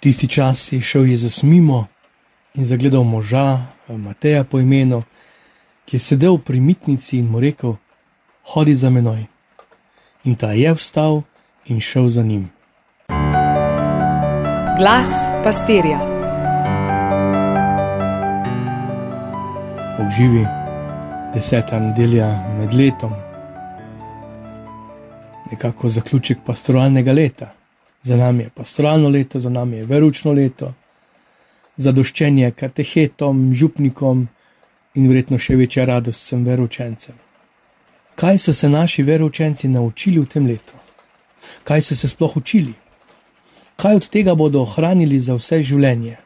Tisti čas je šel Jezus mimo in zagledal moža, Mateja po imenu, ki je sedel pri mitnici in mu rekel: Hodi za menoj. In ta je vstal in šel za njim. Glas pastirja. Obživi deseta nedelja med letom, nekako zaključek pastoralnega leta. Za nami je pastoralno leto, za nami je veručno leto, zadoščenje katehetom, župnikom in verjetno še večja radost vsem veručencem. Kaj so se naši veručenci naučili v tem letu? Kaj so se sploh učili? Kaj od tega bodo ohranili za vse življenje?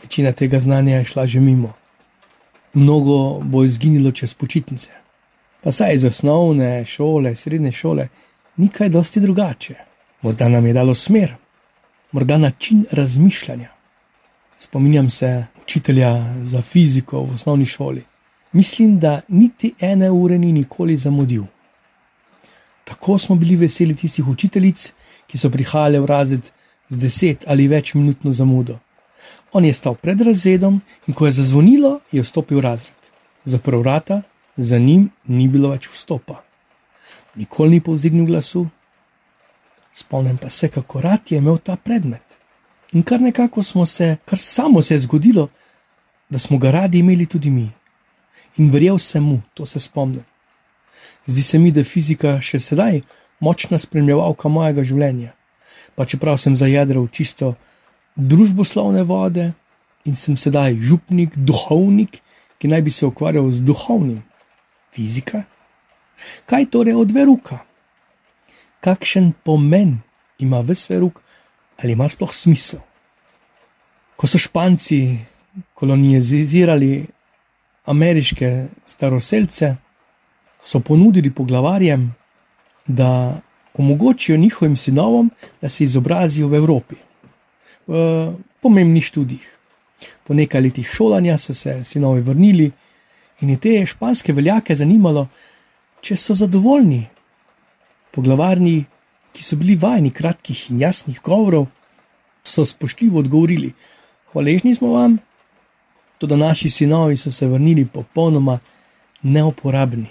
Večina tega znanja je šla že mimo. Mnogo bo izginilo čez počitnice. Pa saj iz osnovne šole, srednje šole, ni kaj dosti drugače. Morda nam je dalo smer, morda način razmišljanja. Spominjam se učitelja za fiziko v osnovni šoli. Mislim, da niti ene ure ni nikoli zamudil. Tako smo bili veseli tistih učiteljic, ki so prihajale v razred z deset ali več minutno zamudo. On je stal pred razredom in ko je zazvonilo, je vstopil v razred. Zaprl vrata, za njim ni bilo več vstopa. Nikoli ni povzdignil glasu, spomnim pa se, kako rad je imel ta predmet. In kar nekako smo se, kar samo se je zgodilo, da smo ga radi imeli tudi mi. In verjel sem mu, to se spomnim. Zdi se mi, da je fizika še sedaj močna spremljevalka mojega življenja. Pa čeprav sem zajedral čisto družboslovne vode in sem sedaj župnik, duhovnik, ki naj bi se ukvarjal z duhovnim. Fizika? Kaj torej od veruka? Kakšen pomen ima vse verug, ali ima sploh smisel. Ko so Španci kolonizirali ameriške staroseljce, so ponudili poglavarjem, da omogočijo njihovim sinovom, da se izobrazijo v Evropi, v pomembnih študijih. Po nekaj letih šolanja so se sinovi vrnili in je te španske veljake zanimalo, če so zadovoljni Poglavarni, ki so bili vajeni kratkih in jasnih govorov, so spoštljivo odgovorili: Hvaležni smo vam, tudi naši sinovi so se vrnili popolnoma neuporabni.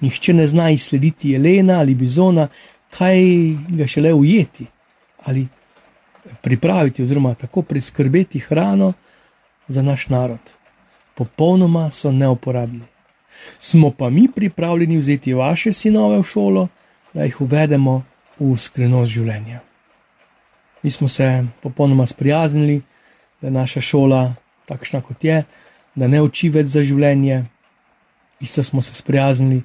Nihče ne zna izslediti jelena ali bizona, kaj ga šele ujeti ali pripraviti, oziroma tako priskrbeti hrano za naš narod. Popolnoma so neuporabni. Smo pa mi pripravljeni vzeti vaše sinove v šolo? Da jih uvedemo v skrivnost življenja. Mi smo se popolnoma sprijaznili, da je naša šola takšna, kot je, da ne uči več za življenje. Isto smo se sprijaznili,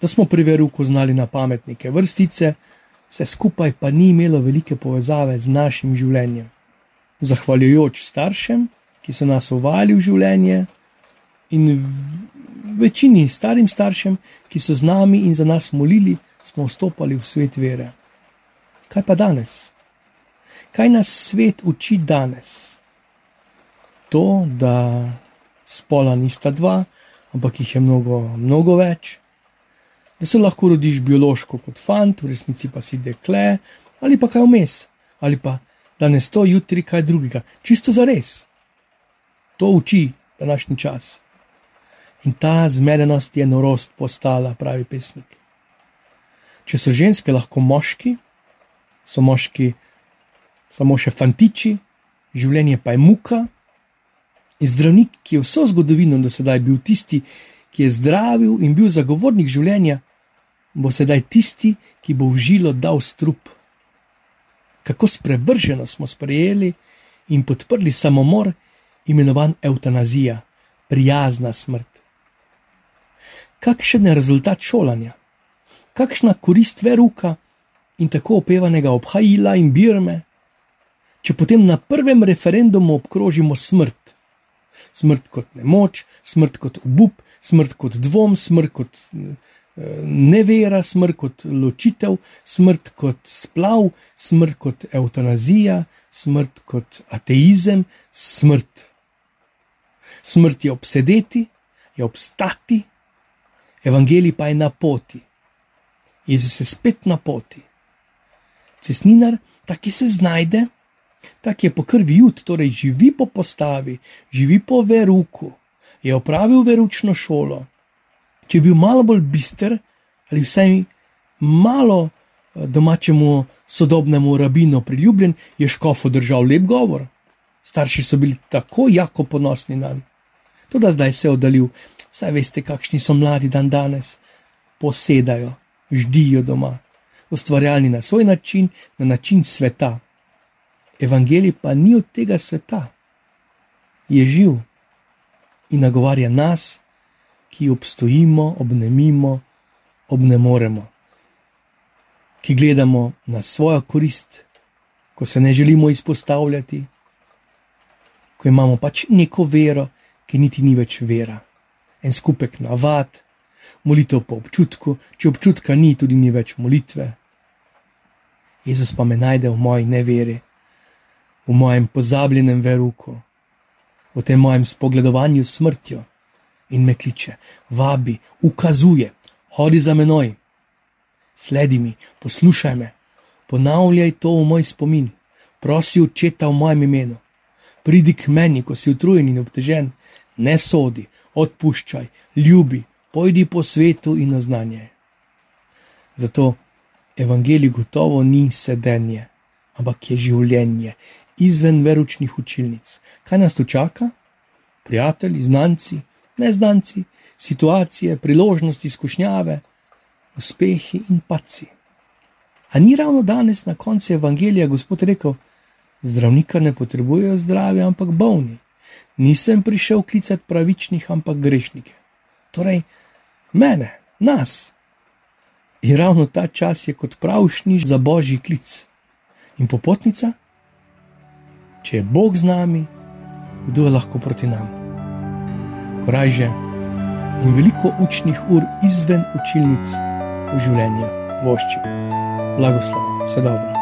da smo pri veruku znali na pametnike vrstice, vse skupaj pa ni imelo velike povezave z našim življenjem. Zahvaljujoč staršem, ki so nas uvali v življenje, in večini starim staršem, ki so z nami in za nas molili, smo vstopali v svet vere. Kaj pa danes? Kaj nas svet uči danes? To, da spola nista dva, ampak jih je mnogo, mnogo več, da se lahko rodiš biološko kot fant, v resnici pa si dekle, ali pa kaj vmes, ali pa danes to, jutri kaj drugega, čisto za res. To uči današnji čas. In ta zmedenost je norost postala, pravi pesnik. Če so ženske lahko moški, so moški samo še fantiči, življenje pa je muka. In zdravnik, ki je vso zgodovino do sedaj bil tisti, ki je zdravil in bil zagovornik življenja, bo sedaj tisti, ki bo v žilo dal strup. Kako sprevrženo smo sprejeli in podprli samomor, imenovan eutanazija, prijazna smrt. Kakšen je rezultat šolanja? kakšna korist veruka in tako opevanega obhajila in birme, če potem na prvem referendumu obkrožimo smrt. Smrt kot nemoč, smrt kot obup, smrt kot dvom, smrt kot eh, nevera, smrt kot ločitev, smrt kot splav, smrt kot eutanazija, smrt kot ateizem, smrt. Smrt je obsedeti, je obstati, evangelij pa je na poti. Jezus je spet na poti. Cesninar, taki se znajde, tak je po krvi jud, torej živi po postavi, živi po veruku, je opravil veručno šolo. Če je bil malo bolj bister ali vsaj malo eh, domačemu sodobnemu rabinu priljubljen, je škof držal lep govor. Starši so bili tako jako ponosni na njega. Tudi zdaj se je oddaljil, saj veste, kakšni so mladi dan danes, posedajo, ždijo doma, ustvarjalni na svoj način, na način sveta. Evangelij pa ni od tega sveta, je živ in nagovarja nas, ki obstojimo, obnemimo, obnemoremo, ki gledamo na svojo korist, ko se ne želimo izpostavljati, ko imamo pač neko vero, ki niti ni več vera, en skupek navad, molitev po občutku, če občutka ni, tudi ni več molitve. Jezus pa me najde v moji neveri, v mojem pozabljenem veruku, v tem mojem spogledovanju s smrtjo in me kliče, vabi, ukazuje, hodi za menoj, sledi mi, poslušaj me, ponavljaj to v moj spomin, prosi očeta v mojem imenu. Pridi k meni, ko si utrujen in obtežen, ne sodi, odpuščaj, ljubi, pojdi po svetu in oznanje. Zato evangelij gotovo ni sedenje, ampak je življenje izven veručnih učilnic. Kaj nas tu čaka? Prijatelji, znanci, neznanci, situacije, priložnosti, izkušnjave, uspehi in paci. A ni ravno danes na koncu evangelija Gospod rekel: Zdravnika ne potrebujejo zdravja, ampak bolni nisem prišel klicati pravičnih, ampak grešnike. Torej, mene, nas. In ravno ta čas je kot pravšni za božji klic. In popotnica, če je Bog z nami, kdo je lahko proti nam? Korajže in veliko učnih ur izven učilnic v življenju, voščim. Blagoslov, vse dobro.